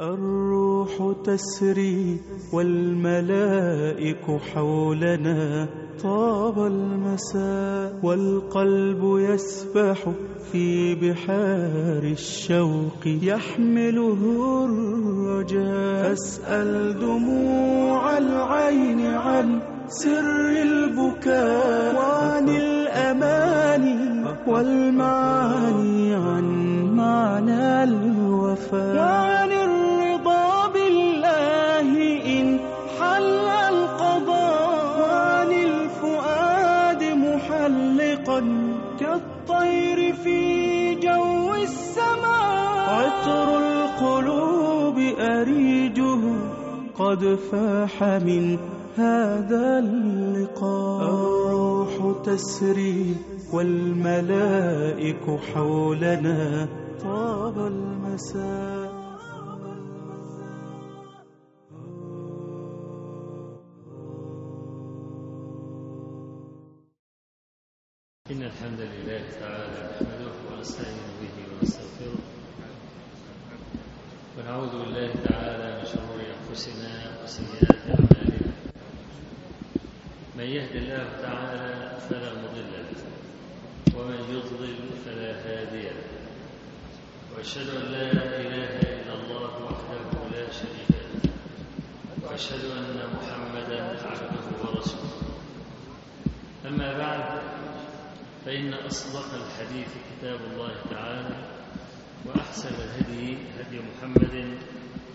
الروح تسري والملائك حولنا طاب المساء والقلب يسبح في بحار الشوق يحمله الرجاء. أسأل دموع العين عن سر البكاء وعن الأماني والمعاني عن معنى الوفاء. قد فاح من هذا اللقاء. الروح تسري والملائك حولنا. طاب المساء. إن الحمد لله تعالى نحمده ونستعين به ونستغفره. ونعوذ بالله تعالى من شرور أنفسنا وسيئات أعمالنا. من يهد الله تعالى فلا مضل له ومن يضلل فلا هادي له. وأشهد أن لا إله إلا الله وحده لا شريك له وأشهد أن محمدا عبده ورسوله. أما بعد فإن أصدق الحديث كتاب الله تعالى وأحسن الهدي هدي محمد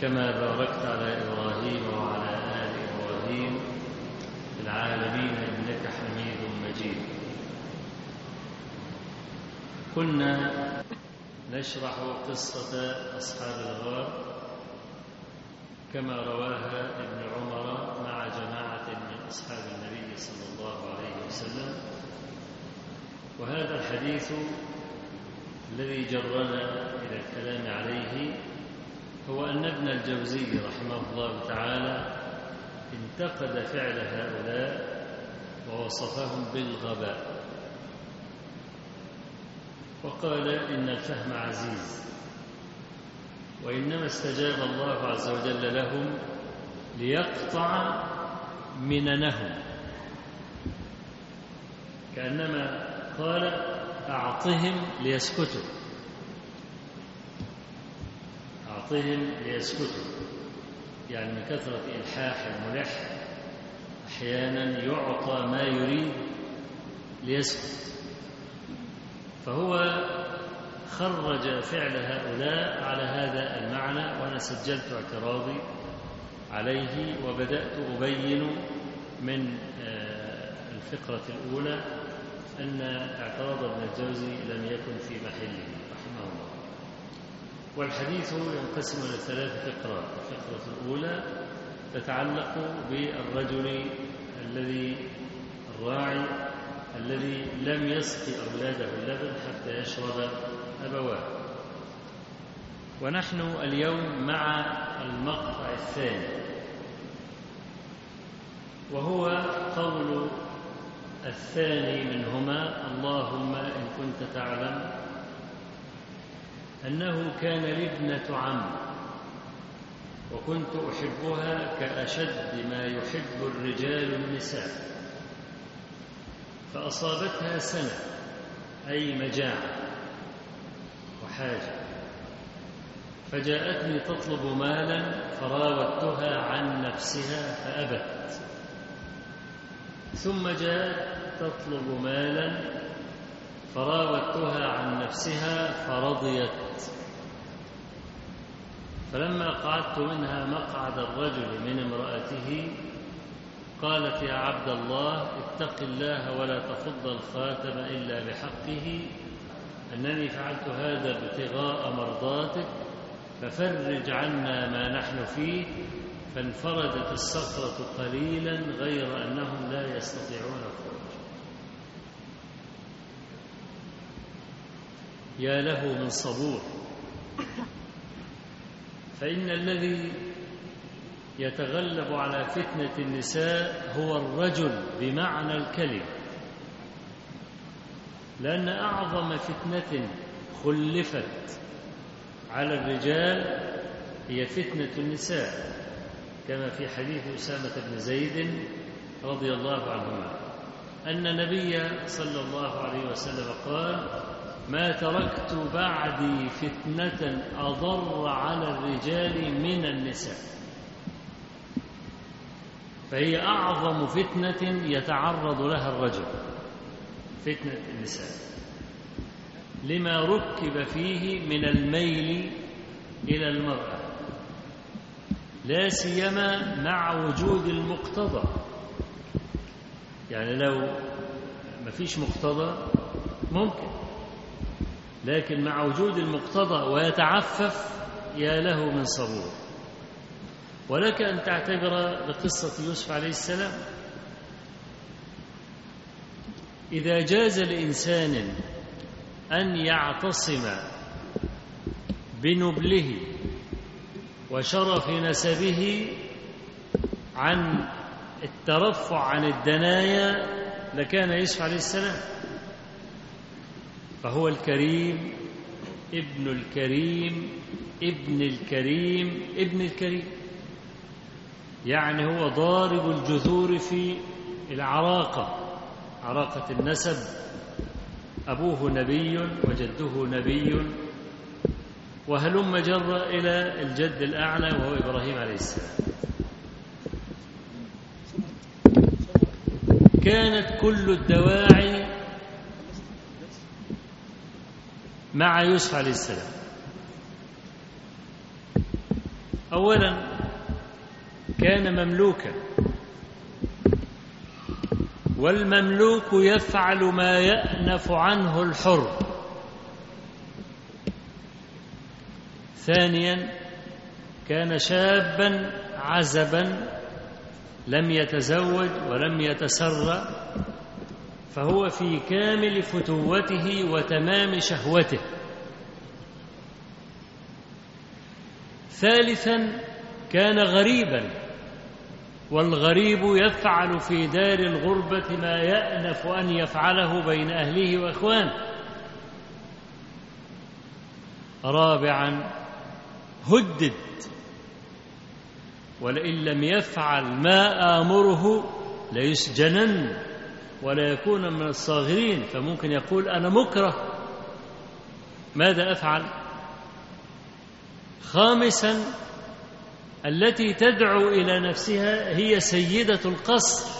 كما باركت على إبراهيم وعلى آل إبراهيم في العالمين إنك حميد مجيد. كنا نشرح قصة أصحاب الغار كما رواها ابن عمر مع جماعة من أصحاب النبي صلى الله عليه وسلم. وهذا الحديث الذي جرنا إلى الكلام عليه هو أن ابن الجوزي رحمه الله تعالى انتقد فعل هؤلاء ووصفهم بالغباء. وقال إن الفهم عزيز وإنما استجاب الله عز وجل لهم ليقطع مننهم. كأنما قال أعطهم ليسكتوا. أعطهم ليسكتوا يعني من كثرة إلحاح الملح أحيانا يعطى ما يريد ليسكت. فهو خرج فعل هؤلاء على هذا المعنى وأنا سجلت اعتراضي عليه وبدأت أبين من الفقرة الأولى أن اعتراض ابن الجوزي لم يكن في محله. والحديث ينقسم إلى ثلاث فقرات. الفقرة الأولى تتعلق بالرجل الذي الراعي الذي لم يسقي أولاده اللبن حتى يشرب أبواه. ونحن اليوم مع المقطع الثاني وهو قول الثاني منهما اللهم إن كنت تعلم أنه كان لي ابنة عم وكنت أحبها كأشد ما يحب الرجال النساء. فأصابتها سنة أي مجاعة وحاجة. فجاءتني تطلب مالا فراودتها عن نفسها فأبت. ثم جاءت تطلب مالا فراودتها عن نفسها فرضيت فلما قعدت منها مقعد الرجل من امرأته قالت يا عبد الله اتق الله ولا تفض الخاتم إلا بحقه أنني فعلت هذا ابتغاء مرضاتك ففرج عنا ما نحن فيه. فانفردت الصخرة قليلا غير أنهم لا يستطيعون الخروج. يا له من صبور. فإن الذي يتغلب على فتنة النساء هو الرجل بمعنى الكلمة. لأن أعظم فتنة خلفت على الرجال هي فتنة النساء كما في حديث أسامة بن زيد رضي الله عنهما. أن النبي صلى الله عليه وسلم قال ما تركت بعدي فتنة أضر على الرجال من النساء. فهي أعظم فتنة يتعرض لها الرجل فتنة النساء. لما ركب فيه من الميل إلى المرأة لا سيما مع وجود المقتضى. يعني لو ما فيش مقتضى ممكن. لكن مع وجود المقتضى ويتعفف يا له من صبور. ولك أن تعتبر بقصة يوسف عليه السلام. إذا جاز لإنسان أن يعتصم بنبله وشرف نسبه عن الترفع عن الدنايا لكان يوسف عليه السلام فهو الكريم ابن الكريم ابن الكريم ابن الكريم. يعني هو ضارب الجذور في العراقة عراقة النسب. أبوه نبي وجده نبي. وهلم جر إلى الجد الأعلى وهو إبراهيم عليه السلام. كانت كل الدواعي مع يوسف عليه السلام. أولا كان مملوكا. والمملوك يفعل ما يأنف عنه الحر. ثانيا كان شابا عزبا لم يتزوج ولم يتسرى فهو في كامل فتوته وتمام شهوته. ثالثا كان غريبا. والغريب يفعل في دار الغربة ما يأنف أن يفعله بين أهله وإخوانه. رابعا هدد. ولئن لم يفعل ما آمره ليسجنن. ولا يكون من الصاغرين فممكن يقول أنا مكره. ماذا أفعل؟ خامسا التي تدعو إلى نفسها هي سيدة القصر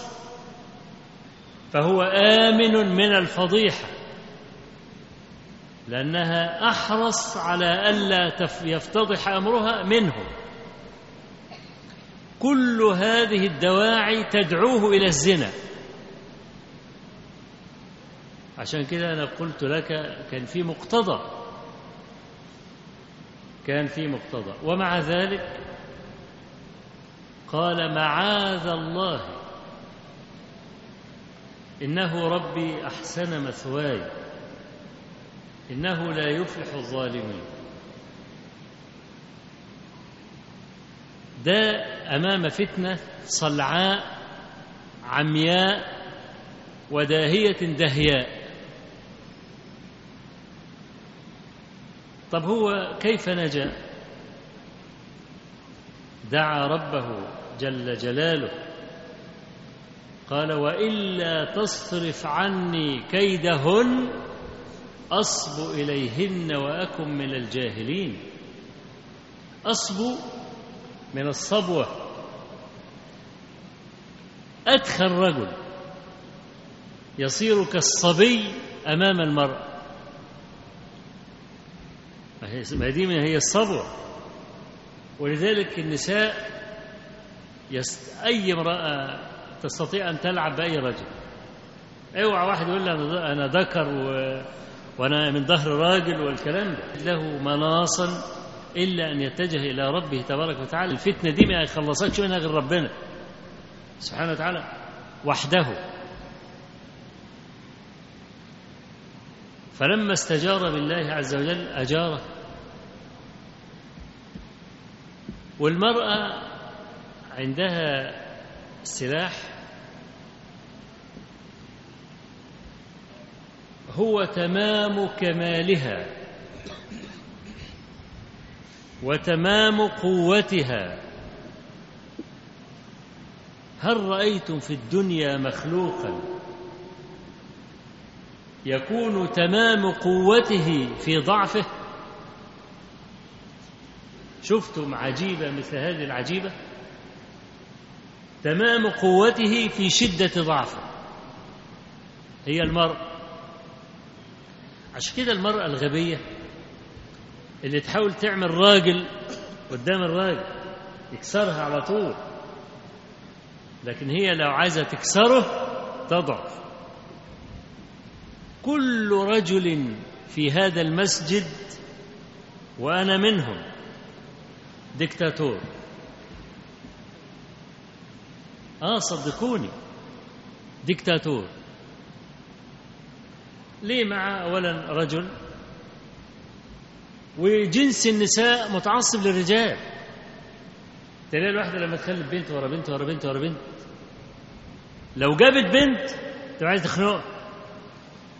فهو آمن من الفضيحة لأنها أحرص على ألا يفتضح أمرها منه كل هذه الدواعي تدعوه إلى الزنا. عشان كده أنا قلت لك كان في مقتضى. كان في مقتضى. ومع ذلك قال معاذ الله. إنه ربي أحسن مثواي. إنه لا يفلح الظالمين. ده أمام فتنة صلعاء عمياء وداهية دهياء. طب هو كيف نجا؟ دعا ربه جل جلاله. قال وإلا تصرف عني كيدهن أصب إليهن وأكن من الجاهلين. أصب من الصبوة. أدخل رجل يصير كالصبي أمام المرأة. ما دي هي الصبوه ولذلك النساء يست... أي امرأة تستطيع أن تلعب بأي رجل. أوعى واحد يقول لي أنا ذكر و... وأنا من ظهر راجل والكلام ده. له مناصا إلا أن يتجه إلى ربه تبارك وتعالى. الفتنة دي ما يخلصكش منها غير ربنا سبحانه وتعالى وحده. فلما استجار بالله عز وجل أجاره. والمرأة عندها سلاح هو تمام كمالها وتمام قوتها. هل رأيتم في الدنيا مخلوقا؟ يكون تمام قوته في ضعفه. شفتم عجيبة مثل هذه العجيبة؟ تمام قوته في شدة ضعفه. هي المرأة عشان كده المرأة الغبية اللي تحاول تعمل راجل قدام الراجل يكسرها على طول. لكن هي لو عايزة تكسره تضعف. كل رجل في هذا المسجد وأنا منهم. دكتاتور. آه صدقوني. دكتاتور. ليه مع أولا رجل؟ وجنس النساء متعصب للرجال. تلاقي الواحدة لما تخلف بنت ورا بنت ورا بنت ورا بنت لو جابت بنت تبقى عايز تخنقها.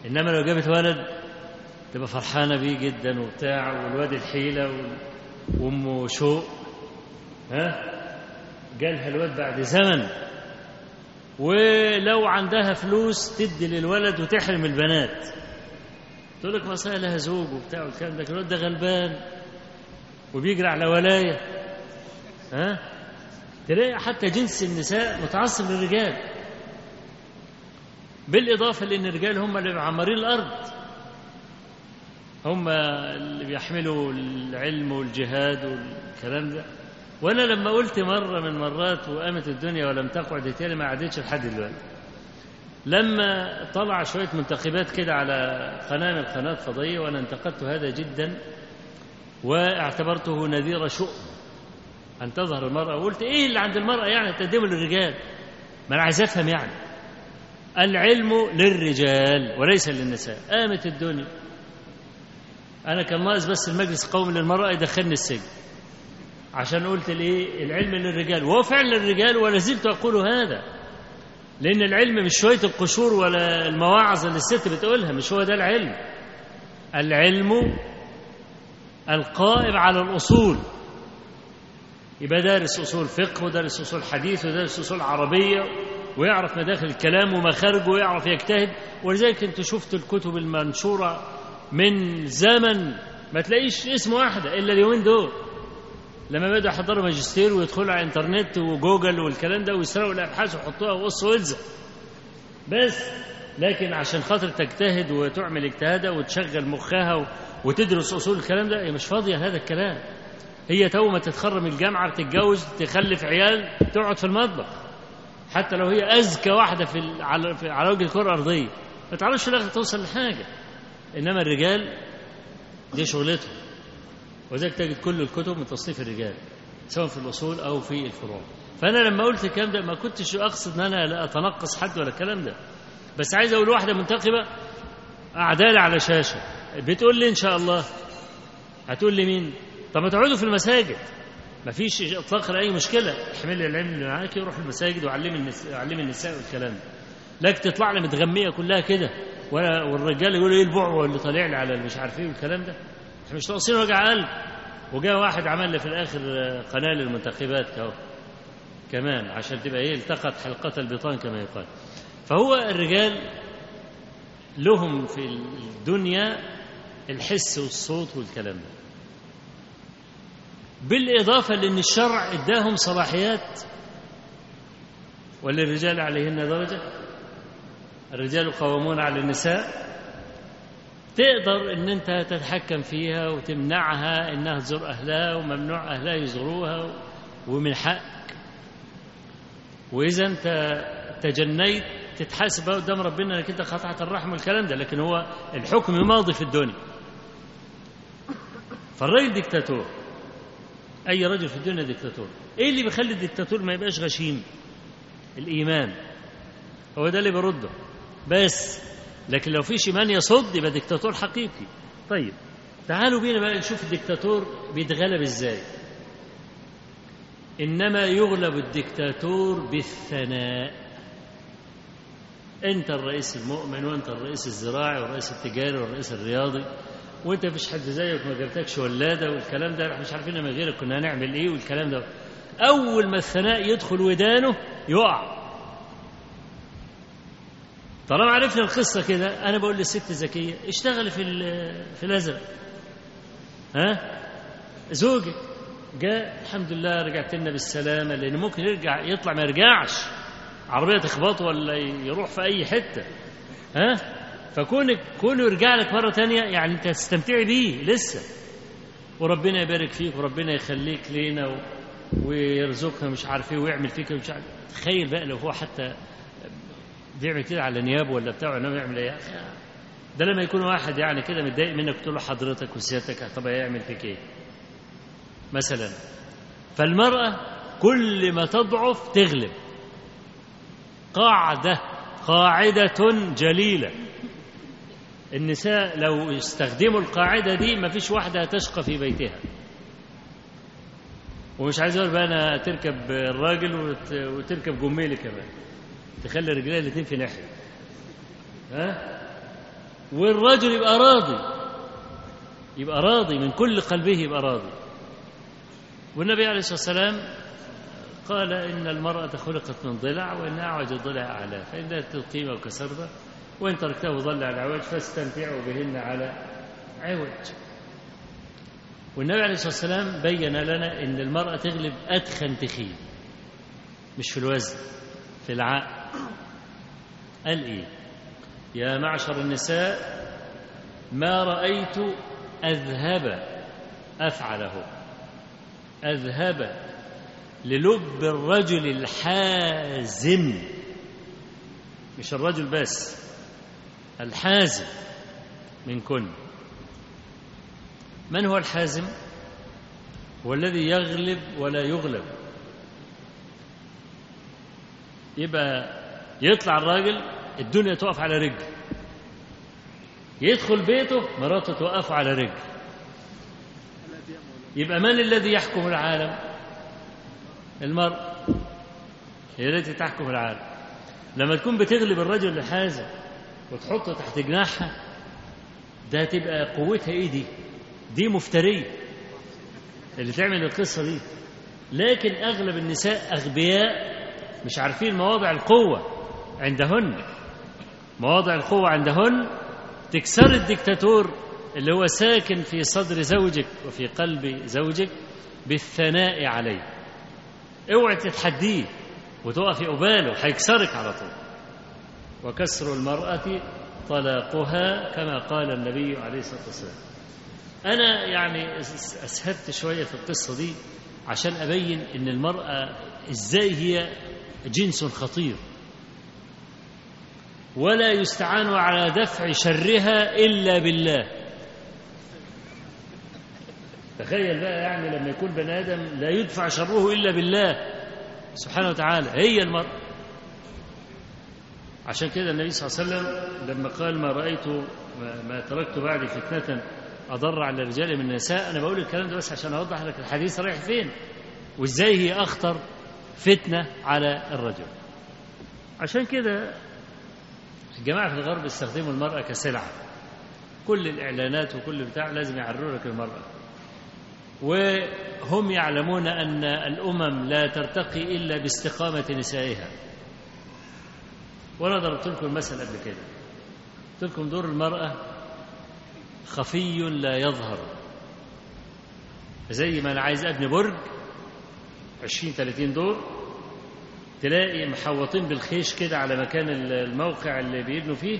إنما لو جابت ولد تبقى فرحانة بيه جدا وبتاع والواد الحيلة وأمه شوق ها؟ جالها الواد بعد زمن. ولو عندها فلوس تدي للولد وتحرم البنات. تقول لك مسألة لها زوج وبتاع والكلام ده الواد ده غلبان وبيجري على ولاية ها؟ تلاقي حتى جنس النساء متعصب للرجال. بالإضافة لأن الرجال هم اللي معمرين الأرض. هم اللي بيحملوا العلم والجهاد والكلام ده. وأنا لما قلت مرة من مرات وقامت الدنيا ولم تقعد تاني ما قعدتش لحد دلوقتي. لما طلع شوية منتخبات كده على قناة من القنوات الفضائية وأنا انتقدت هذا جدا واعتبرته نذير شؤم. أن تظهر المرأة وقلت إيه اللي عند المرأة يعني تقدمه للرجال؟ ما أنا عايز أفهم يعني. العلم للرجال وليس للنساء. قامت الدنيا. أنا كان ناقص بس المجلس القومي للمرأة يدخلني السجن. عشان قلت الايه العلم للرجال. وهو فعلا للرجال ولا زلت أقول هذا. لأن العلم مش شوية القشور ولا المواعظ اللي الست بتقولها مش هو ده العلم. العلم القائم على الأصول. يبقى دارس أصول فقه ودارس أصول حديث ودارس أصول عربية. ويعرف مداخل الكلام ومخارجه ويعرف يجتهد. ولذلك انت شفت الكتب المنشورة من زمن ما تلاقيش اسم واحدة إلا اليومين دول. لما بدأوا يحضروا ماجستير ويدخلوا على الإنترنت وجوجل والكلام ده ويسرقوا الأبحاث ويحطوها وقص والزق بس لكن عشان خاطر تجتهد وتعمل اجتهادها وتشغل مخها وتدرس أصول الكلام ده هي مش فاضية هذا الكلام. هي تو ما تتخرج من الجامعة بتتجوز تخلف عيال تقعد في المطبخ. حتى لو هي اذكى واحدة في على, وجه الكرة الأرضية. ما تعرفش الآخر توصل لحاجة. إنما الرجال دي شغلتهم. وذلك تجد كل الكتب من تصنيف الرجال سواء في الأصول أو في الفروع فأنا لما قلت الكلام ده ما كنتش أقصد أن أنا لا أتنقص حد ولا الكلام ده. بس عايز أقول واحدة منتقبة أعدالي على شاشة. بتقول لي إن شاء الله. هتقول لي مين؟ طب ما تقعدوا في المساجد. ما فيش إطلاق لأي مشكلة. احملي العلم اللي معاكي وروح المساجد وعلمي النساء, وعلمي النساء والكلام ده. لكن تطلع لي متغمية كلها كده. والرجال يقولوا إيه البعوة اللي طالع لي على مش عارف إيه والكلام ده. إحنا مش ناقصين وجع قلب. وجاء واحد عمل لي في الآخر قناة للمنتخبات كهو. كمان عشان تبقى إيه التقت حلقة البطان كما يقال. فهو الرجال لهم في الدنيا الحس والصوت والكلام ده. بالإضافة لأن الشرع إداهم صلاحيات. وللرجال عليهن درجة. الرجال قوامون على النساء. تقدر إن أنت تتحكم فيها وتمنعها إنها تزور أهلها وممنوع أهلها يزوروها ومن حقك. وإذا أنت تجنيت تتحاسب قدام ربنا إنك أنت قطعت الرحم والكلام ده لكن هو الحكم ماضي في الدنيا. فالراجل ديكتاتور أي رجل في الدنيا ديكتاتور. إيه اللي بيخلي الديكتاتور ما يبقاش غشيم؟ الإيمان. هو ده اللي بيرده بس لكن لو فيش إيمان يصد يبقى ديكتاتور حقيقي. طيب تعالوا بينا بقى نشوف الديكتاتور بيتغلب إزاي. إنما يغلب الديكتاتور بالثناء. أنت الرئيس المؤمن وأنت الرئيس الزراعي والرئيس التجاري والرئيس الرياضي. وانت مفيش حد زيك ما جابتكش ولادة والكلام ده إحنا مش عارفين من غيرك كنا هنعمل إيه والكلام ده. أول ما الثناء يدخل ودانه يقع. طالما عرفنا القصة كده أنا بقول للست زكية اشتغلي في في الازرق ها؟ زوجك. جاء الحمد لله رجعت لنا بالسلامة لأن ممكن يرجع يطلع ما يرجعش. عربية تخبطه ولا يروح في أي حتة. ها؟ فكونك كونه يرجع لك مرة تانية يعني أنت تستمتعي بيه لسه. وربنا يبارك فيك وربنا يخليك لينا و... ويرزقنا مش عارف إيه ويعمل فيك مش عارف. تخيل بقى لو هو حتى بيعمل كده على نيابه ولا بتاعه إنه يعمل إيه؟ ده لما يكون واحد يعني كده متضايق منك تقول له حضرتك وسيادتك طب هيعمل فيك إيه؟ مثلا. فالمرأة كل ما تضعف تغلب. قاعدة قاعدة جليلة. النساء لو استخدموا القاعدة دي ما فيش واحدة هتشقى في بيتها. ومش عايز أقول بقى أنا تركب الراجل وت... وتركب جميلي كمان. تخلي رجليها الاثنين في ناحية. ها؟ والرجل يبقى راضي. يبقى راضي من كل قلبه يبقى راضي. والنبي عليه الصلاة والسلام قال إن المرأة خلقت من ضلع وان اعوج الضلع أعلى فان ذات القيمه وكسرته وإن تركته ضل على عوج فاستمتعوا بهن على عوج. والنبي عليه الصلاة والسلام بين لنا إن المرأة تغلب أدخن تخين مش في الوزن في العقل. قال إيه؟ يا معشر النساء ما رأيت أذهب أفعله. أذهب للب الرجل الحازم. مش الرجل بس. الحازم منكن من هو الحازم؟ هو الذي يغلب ولا يغلب. يبقى يطلع الراجل الدنيا تقف على رجل. يدخل بيته مراته توقفه على رجل. يبقى من الذي يحكم العالم؟ المرأة هي التي تحكم العالم. لما تكون بتغلب الرجل الحازم وتحطه تحت جناحها ده تبقى قوتها إيه دي؟ دي مفترية. اللي تعمل القصة دي. لكن أغلب النساء أغبياء مش عارفين مواضع القوة عندهن. مواضع القوة عندهن تكسر الدكتاتور اللي هو ساكن في صدر زوجك وفي قلب زوجك بالثناء عليه. اوعي تتحديه وتقفي قباله هيكسرك على طول. وكسر المرأة طلاقها كما قال النبي عليه الصلاة والسلام. أنا يعني أسهبت شوية في القصة دي عشان أبين إن المرأة إزاي هي جنس خطير. ولا يستعان على دفع شرها إلا بالله. تخيل بقى يعني لما يكون بني آدم لا يدفع شره إلا بالله. سبحانه وتعالى هي المرأة. عشان كده النبي صلى الله عليه وسلم لما قال ما رأيت ما, تركت بعدي فتنة أضر على الرجال من النساء أنا بقول الكلام ده بس عشان أوضح لك الحديث رايح فين وإزاي هي أخطر فتنة على الرجل. عشان كده الجماعة في الغرب استخدموا المرأة كسلعة. كل الإعلانات وكل بتاع لازم يعروا لك المرأة. وهم يعلمون أن الأمم لا ترتقي إلا باستقامة نسائها. وأنا ضربت لكم المثل قبل كده. قلت لكم دور المرأة خفي لا يظهر. زي ما أنا عايز أبني برج 20 30 دور تلاقي محوطين بالخيش كده على مكان الموقع اللي بيبنوا فيه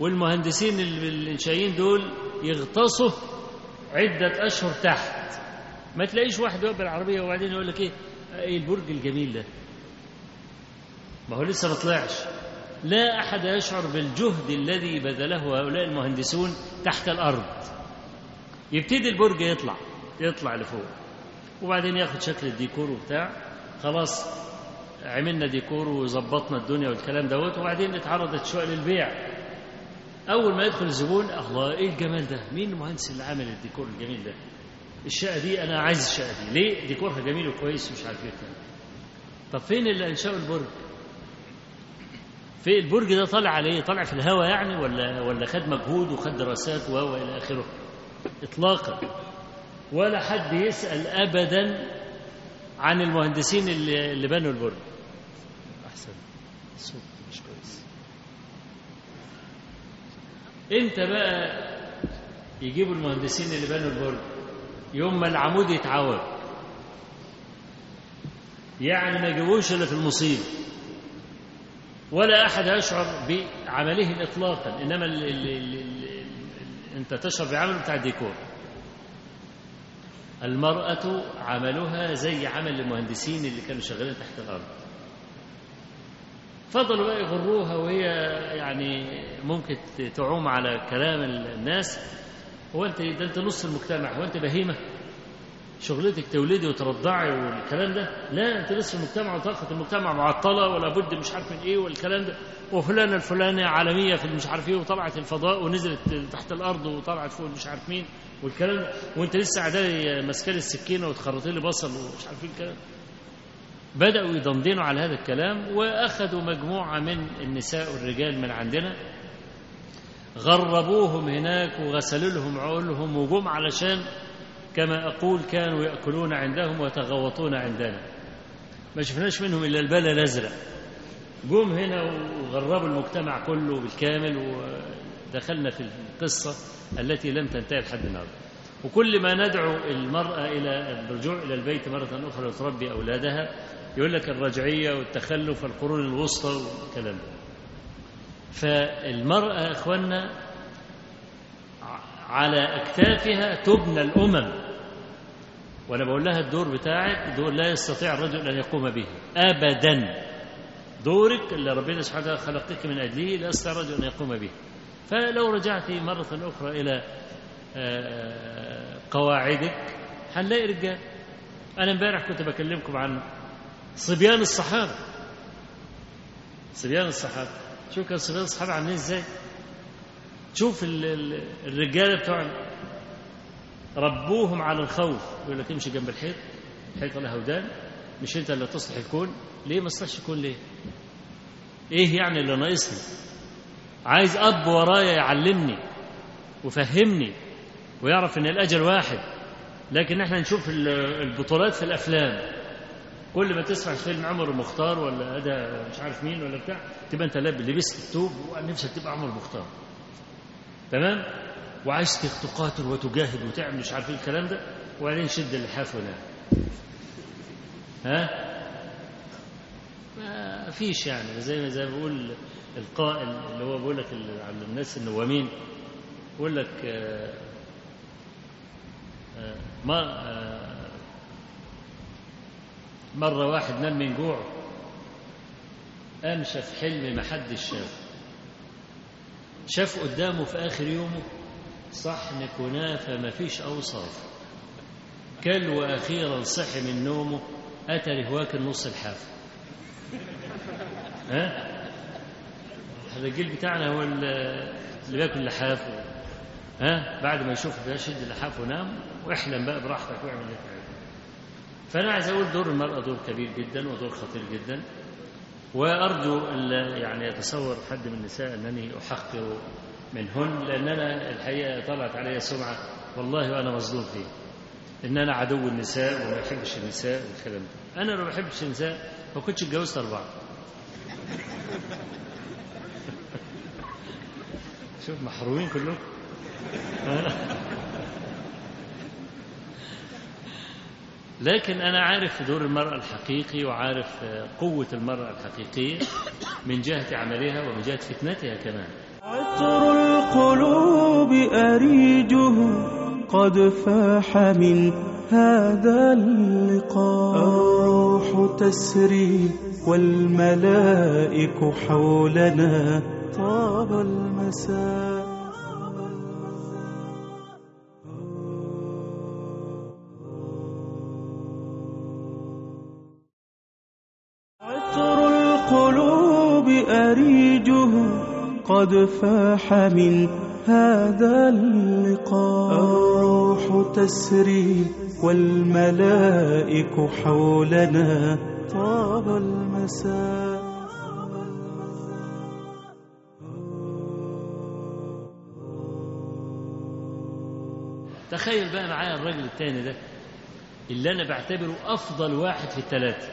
والمهندسين الإنشائيين دول يغطسوا عدة أشهر تحت. ما تلاقيش واحد يقف بالعربية وبعدين يقول لك إيه؟ إيه البرج الجميل ده؟ ما هو لسه ما طلعش. لا أحد يشعر بالجهد الذي بذله هؤلاء المهندسون تحت الأرض. يبتدي البرج يطلع يطلع لفوق وبعدين ياخد شكل الديكور وبتاع. خلاص عملنا ديكور وظبطنا الدنيا والكلام دوت وبعدين اتعرضت شوية للبيع. أول ما يدخل الزبون الله إيه الجمال ده؟ مين المهندس اللي عامل الديكور الجميل ده؟ الشقة دي أنا عايز الشقة دي. ليه؟ ديكورها جميل وكويس ومش عارف الكلام طب فين اللي أنشأوا البرج؟ في البرج ده طالع عليه طالع في الهواء يعني ولا ولا خد مجهود وخد دراسات و إلى آخره؟ اطلاقا. ولا حد يسأل ابدا عن المهندسين اللي, اللي بنوا البرج. أحسن. الصوت مش كويس. انت بقى يجيبوا المهندسين اللي بنوا البرج؟ يوم ما العمود يتعوج. يعني ما يجيبوش إلا في المصيبه ولا أحد يشعر بعملهم إطلاقا إنما ال ال ال ال أنت تشعر بعمل بتاع الديكور. المرأة عملها زي عمل المهندسين اللي كانوا شغالين تحت الأرض. فضلوا بقى يغروها وهي يعني ممكن تعوم على كلام الناس. هو انت ده أنت نص المجتمع هو أنت بهيمة. شغلتك تولدي وترضعي والكلام ده. لا انت لسه المجتمع وطاقة المجتمع معطلة ولا بد مش عارف من إيه والكلام ده. وفلانة الفلانيه عالمية في مش عارف إيه وطلعت الفضاء ونزلت تحت الأرض وطلعت فوق مش عارف مين والكلام ده. وانت لسه قاعدة ماسكه لي السكينة وتخرطي لي بصل ومش عارف إيه الكلام بدأوا يدندنوا على هذا الكلام وأخذوا مجموعة من النساء والرجال من عندنا. غربوهم هناك وغسلوا لهم عقولهم وجم علشان كما أقول كانوا يأكلون عندهم ويتغوطون عندنا. ما شفناش منهم إلا البلى الأزرق. جم هنا وغربوا المجتمع كله بالكامل ودخلنا في القصة التي لم تنتهي لحد النهارده. وكل ما ندعو المرأة إلى الرجوع إلى البيت مرة أخرى وتربي أولادها يقول لك الرجعية والتخلف والقرون الوسطى والكلام ده. فالمرأة إخواننا على أكتافها تبنى الأمم. وأنا بقول لها الدور بتاعك دور لا يستطيع الرجل أن يقوم به. أبدا. دورك اللي ربنا سبحانه وتعالى خلقك من أجله لا يستطيع الرجل أن يقوم به. فلو رجعت مرة أخرى إلى قواعدك هنلاقي رجال. أنا امبارح كنت بكلمكم عن صبيان الصحابة. صبيان الصحابة. شوف كان صبيان الصحابة عاملين إزاي؟ شوف الرجاله بتوعنا ربوهم على الخوف يقول لك امشي جنب الحيط الحيط لها ودان مش انت اللي تصلح الكون؟ ليه ما تصلحش الكون ليه؟ إيه يعني اللي ناقصني؟ عايز أب ورايا يعلمني وفهمني ويعرف إن الأجل واحد لكن إحنا نشوف البطولات في الأفلام. كل ما تسمع فيلم عمر المختار ولا هذا مش عارف مين ولا بتاع تبقى أنت لبست التوب ونفسك تبقى عمر المختار تمام؟ وعايز تقاتل وتجاهد وتعمل مش عارف الكلام ده وبعدين شد اللحاف ونام ها؟ ما فيش يعني زي ما زي ما بقول القائل اللي هو بيقول لك على الناس النوامين بيقول لك آآ آآ ما آآ مرة واحد نام من جوع قام شاف حلم ما حدش شافه شاف قدامه في آخر يومه صحن كنافة ما فيش أوصاف. كل وأخيرا صحي من نومه أتى واكل نص الحافة ها؟ الجيل بتاعنا هو اللي بياكل لحاف. ها؟ بعد ما يشوف ده شد اللحاف ونام واحلم بقى براحتك واعمل اللي فأنا عايز أقول دور المرأة دور كبير جدا ودور خطير جدا. وأرجو يعني يتصور حد من النساء أنني أحقر منهن لأن أنا الحقيقة طلعت علي سمعة والله وأنا مظلوم فيه. إن أنا عدو النساء وما بحبش النساء والكلام ده. أنا لو ما بحبش النساء ما كنتش اتجوزت أربعة. شوف محرومين كلهم. لكن أنا عارف دور المرأة الحقيقي وعارف قوة المرأة الحقيقية من جهة عملها ومن جهة فتنتها كمان. عطر القلوب أريجه قد فاح من هذا اللقاء. الروح تسري والملائك حولنا طاب المساء. القلوب أريجه قد فاح من هذا اللقاء. الروح تسري والملائك حولنا. طاب المساء. تخيل بقى معايا الراجل التاني ده اللي أنا بعتبره أفضل واحد في الثلاثه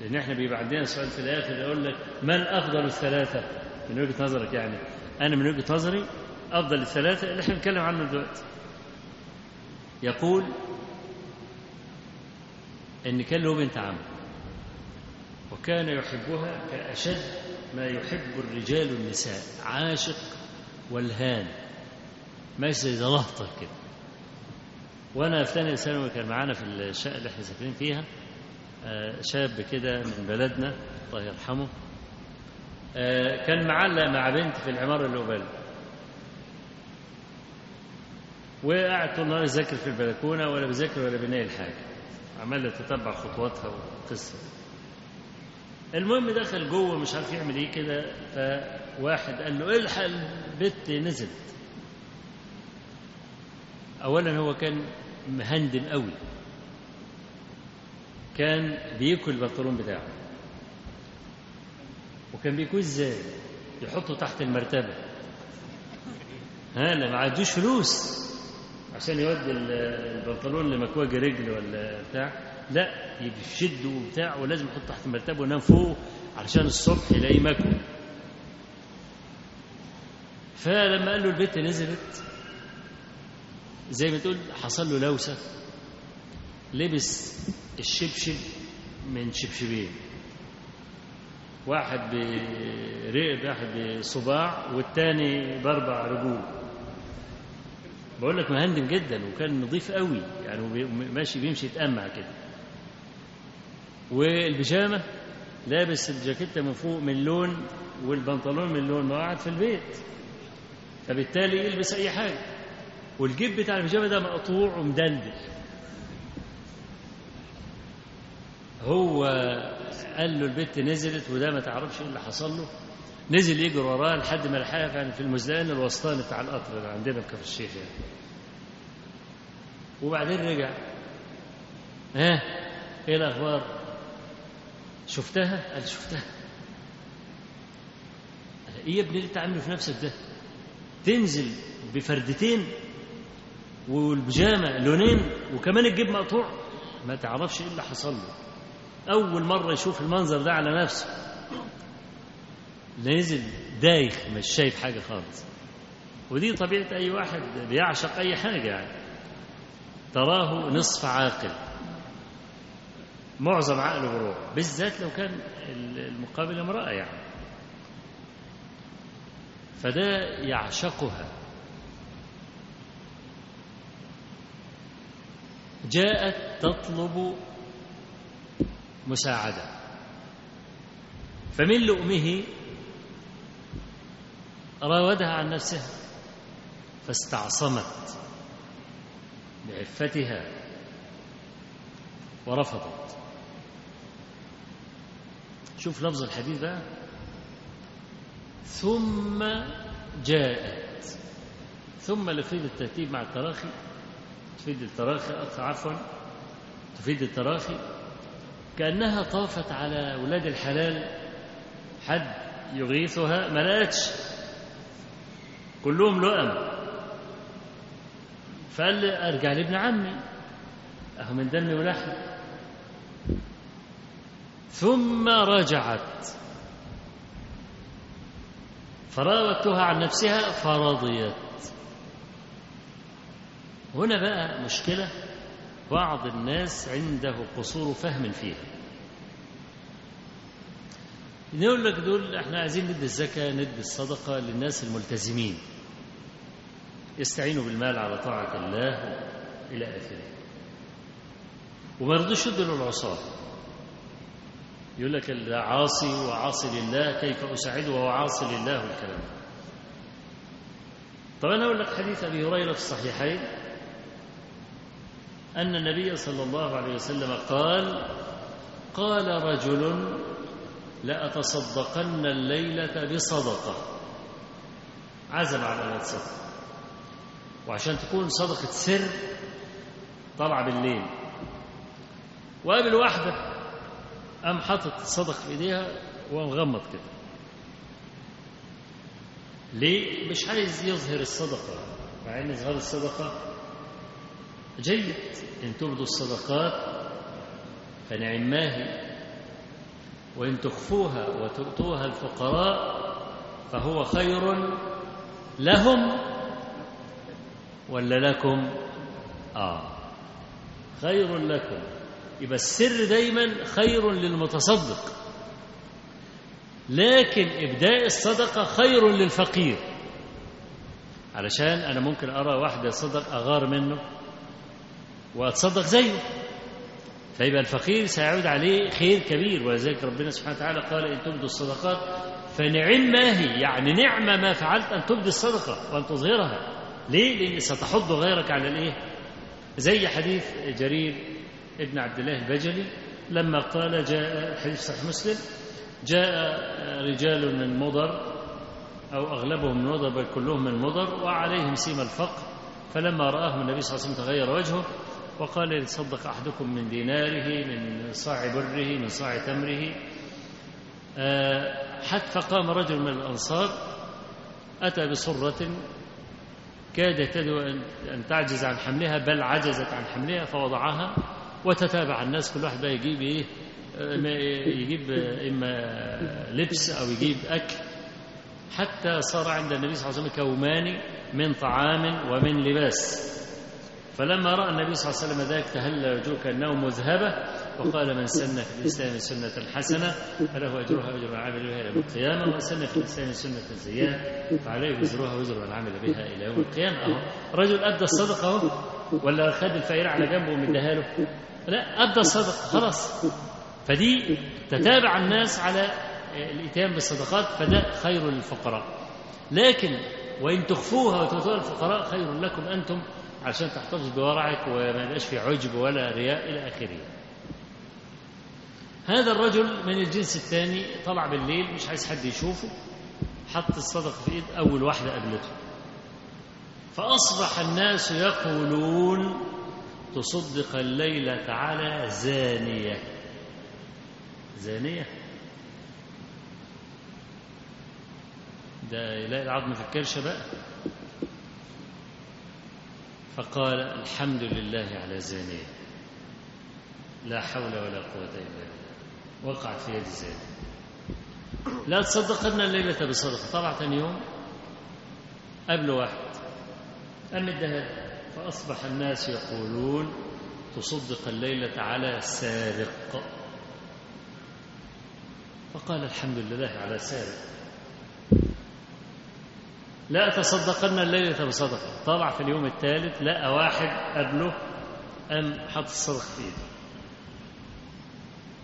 لأن إحنا بيبقى عندنا سؤال في الآخر يقول لك من أفضل الثلاثة؟ من وجهة نظرك يعني. أنا من وجهة نظري أفضل الثلاثة اللي إحنا بنتكلم عنه دلوقتي. يقول إن كان له بنت عم وكان يحبها كأشد ما يحب الرجال النساء عاشق والهان. ماشي زي زلهطه كده. وأنا في ثانية ثانوي كان معانا في الشقة اللي إحنا ساكنين فيها شاب كده من بلدنا الله يرحمه. آه، كان معلق مع بنت في العمارة اللي قبالي وقعد طول النهار يذاكر في البلكونة ولا بيذاكر ولا بينقل حاجة. عمال يتتبع خطواتها والقصة المهم دخل جوه مش عارف يعمل إيه كده فواحد قال له الحق البت نزلت. اولا هو كان مهندم قوي. كان بياكل البنطلون بتاعه. وكان بيكون إزاي؟ يحطه تحت المرتبة. ها ما عندوش فلوس. عشان يودي ال- البنطلون لمكواج رجل ولا بتاع. لا يشده وبتاع ولازم يحطه تحت المرتبة وينام فوق علشان الصبح يلاقيه مكوي فلما قال له البت نزلت زي ما تقول حصل له لوسة. لبس الشبشب من شبشبين. واحد برقب واحد بصباع والتاني بأربع رجول. بقول لك مهندم جدا وكان نظيف قوي يعني ماشي بيمشي يتأمع كده. والبيجامة لابس الجاكيتة من فوق من لون والبنطلون من لون ما هو قاعد في البيت. فبالتالي يلبس أي حاجة. والجيب بتاع البيجامة ده مقطوع ومدلدل. هو قال له البت نزلت وده ما تعرفش إيه اللي حصل له. نزل يجري وراه لحد ما لحقها كان في المزدان الوسطاني بتاع القطر اللي عندنا في كفر الشيخ يعني. وبعدين رجع. ها؟ إيه الأخبار؟ شفتها؟ قال شفتها. إيه يا ابني اللي أنت عامله في نفسك ده؟ تنزل بفردتين والبيجامة لونين وكمان الجيب مقطوع ما تعرفش إيه اللي حصل له. أول مرة يشوف المنظر ده على نفسه. نزل دايخ مش شايف حاجة خالص. ودي طبيعة أي واحد بيعشق أي حاجة يعني. تراه نصف عاقل. معظم عقله بروح بالذات لو كان المقابل امرأة يعني. فده يعشقها. جاءت تطلب مساعدة. فمن لؤمه راودها عن نفسها فاستعصمت بعفتها ورفضت. شوف لفظ الحديث بقى ثم جاءت. ثم لفيد الترتيب مع التراخي. تفيد التراخي عفوا تفيد التراخي. كأنها طافت على ولاد الحلال حد يغيثها ما لقتش. كلهم لؤم. فقال لي أرجع لابن عمي. أهو من دمي ولحمي ثم رجعت. فراودتها عن نفسها فرضيت. هنا بقى مشكلة. بعض الناس عنده قصور فهم فيها. نقول لك دول إحنا عايزين ندي الزكاة ندي الصدقة للناس الملتزمين. يستعينوا بالمال على طاعة الله إلى آخره. وما يرضوش يدوا للعصاة يقول لك ده عاصي وعاصي لله كيف أساعده وهو عاصي لله والكلام طب أنا أقول لك حديث أبي هريرة في الصحيحين. أن النبي صلى الله عليه وسلم قال قال رجل لأتصدقن الليلة بصدقة. عزم على أن يتصدق وعشان تكون صدقة سر طلع بالليل. وقابل واحدة قام حاطط الصدق في إيديها ومغمض كده. ليه؟ مش عايز يظهر الصدقة. مع إن إظهار الصدقة جيد. إن تبدوا الصدقات فنعماه وإن تخفوها وتؤتوها الفقراء فهو خير لهم ولا لكم؟ آه خير لكم. يبقى السر دايما خير للمتصدق. لكن إبداء الصدقة خير للفقير. علشان أنا ممكن أرى واحدة صدق أغار منه. وأتصدق زيه فيبقى الفقير سيعود عليه خير كبير ولذلك ربنا سبحانه وتعالى قال إن تبدوا الصدقات فنعم ما هي يعني نعمة ما فعلت أن تبدي الصدقة وأن تظهرها ليه؟ لأن ستحض غيرك على الإيه؟ زي حديث جرير ابن عبد الله البجلي لما قال جاء حديث صحيح مسلم جاء رجال من مضر أو أغلبهم من مضر بل كلهم من مضر وعليهم سيم الفقر فلما رآهم النبي صلى الله عليه وسلم تغير وجهه وقال يتصدق أحدكم من ديناره من صاع بره من صاع تمره. حتى فقام رجل من الأنصار أتى بصرة كادت أن تعجز عن حملها بل عجزت عن حملها فوضعها وتتابع الناس كل واحد بقى يجيب إيه يجيب إما لبس أو يجيب أكل. حتى صار عند النبي صلى الله عليه وسلم كومان من طعام ومن لباس. فلما رأى النبي صلى الله عليه وسلم ذلك تهلى وجهه كانه مذهبه وقال من سن في الإسلام سنة حسنة فله أجرها وأجر العامل بها إلى يوم القيامة ومن سن في الإسلام سنة سيئه فعليه وزرها وزر العامل بها إلى يوم القيامة. أهو. رجل أدى الصدقة أهو. ولا خد الفقير على جنبه ومديها له لا أدى الصدقة خلاص. فدي تتابع الناس على الإتيان بالصدقات فده خير للفقراء. لكن وإن تخفوها وتؤتوها الفقراء خير لكم أنتم عشان تحتفظ بورعك وما يبقاش في عجب ولا رياء إلى آخره. هذا الرجل من الجنس الثاني طلع بالليل مش عايز حد يشوفه حط الصدقة في إيد أول واحدة قابلته فأصبح الناس يقولون تصدق الليلة على زانية. زانية؟ ده يلاقي العظم في الكرشة بقى. فقال الحمد لله على زانية لا حول ولا قوة إلا بالله. وقعت في يد زانية لا تصدقن الليلة بصدقة. طلع ثاني يوم قبل واحد. قام ادها فأصبح الناس يقولون تصدق الليلة على سارق. فقال الحمد لله على سارق. لا تصدقن الليلة بصدقة طلع في اليوم الثالث لقى واحد قبله أم حط الصدقة في إيده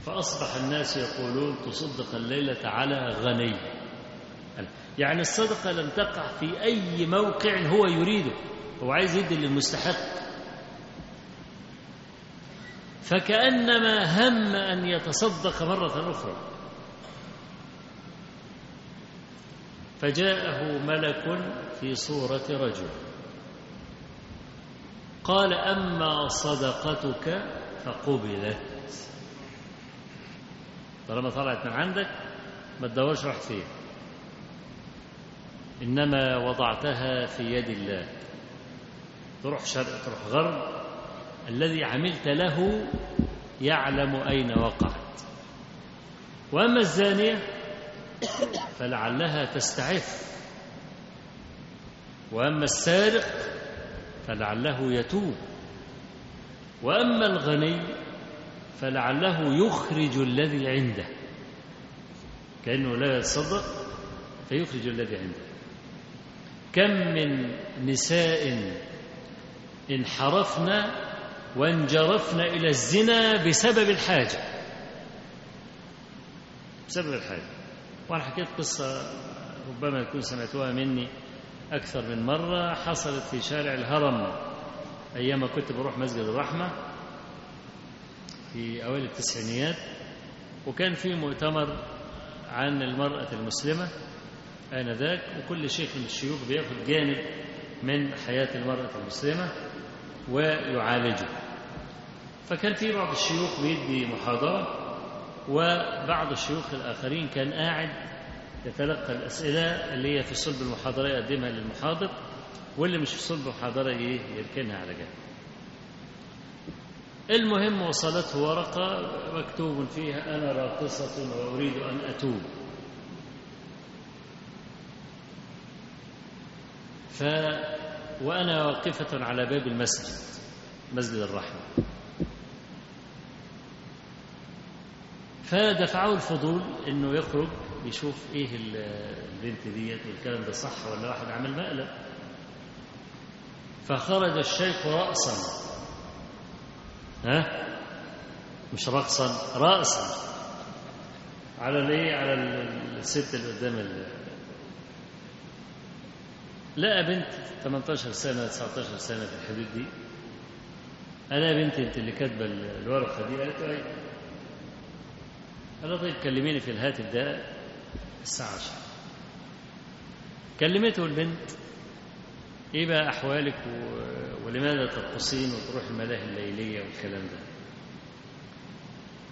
فأصبح الناس يقولون تصدق الليلة على غني. يعني الصدقة لم تقع في أي موقع هو يريده. هو عايز يدي للمستحق. فكأنما هم أن يتصدق مرة أخرى. فجاءه ملك في صورة رجل. قال أما صدقتك فقبلت. طالما طلعت من عندك ما تدورش رحت فين. إنما وضعتها في يد الله. تروح شرق تروح غرب الذي عملت له يعلم أين وقعت. وأما الزانية فلعلها تستعف. وأما السارق فلعله يتوب. وأما الغني فلعله يخرج الذي عنده. كأنه لا يتصدق فيخرج الذي عنده. كم من نساء انحرفن وانجرفن إلى الزنا بسبب الحاجة. بسبب الحاجة. وأنا حكيت قصة ربما يكون سمعتوها مني أكثر من مرة حصلت في شارع الهرم أيام كنت بروح مسجد الرحمة في أوائل التسعينيات وكان في مؤتمر عن المرأة المسلمة آنذاك وكل شيخ من الشيوخ بياخد جانب من حياة المرأة المسلمة ويعالجه فكان في بعض الشيوخ بيدي محاضرة وبعض الشيوخ الآخرين كان قاعد يتلقى الأسئلة اللي هي في صلب المحاضرة يقدمها للمحاضر واللي مش في صلب المحاضرة يركنها على جنب. المهم وصلته ورقة مكتوب فيها أنا راقصة وأريد أن أتوب. ف وأنا واقفة على باب المسجد مسجد الرحمة. فدفعه الفضول إنه يخرج يشوف إيه البنت ديت والكلام ده صح ولا واحد عمل مقلب فخرج الشيخ رأسا. ها؟ مش رقصا رأسا. على الإيه؟ على الست اللي قدام. لقى بنت 18 سنة 19 سنة في الحدود دي. أنا يا بنتي أنت اللي كاتبة الورقة دي؟ قالت له أيوه. قال طيب كلميني في الهاتف ده الساعة 10 كلمته البنت إيه بقى أحوالك و... ولماذا ترقصين وتروح الملاهي الليلية والكلام ده؟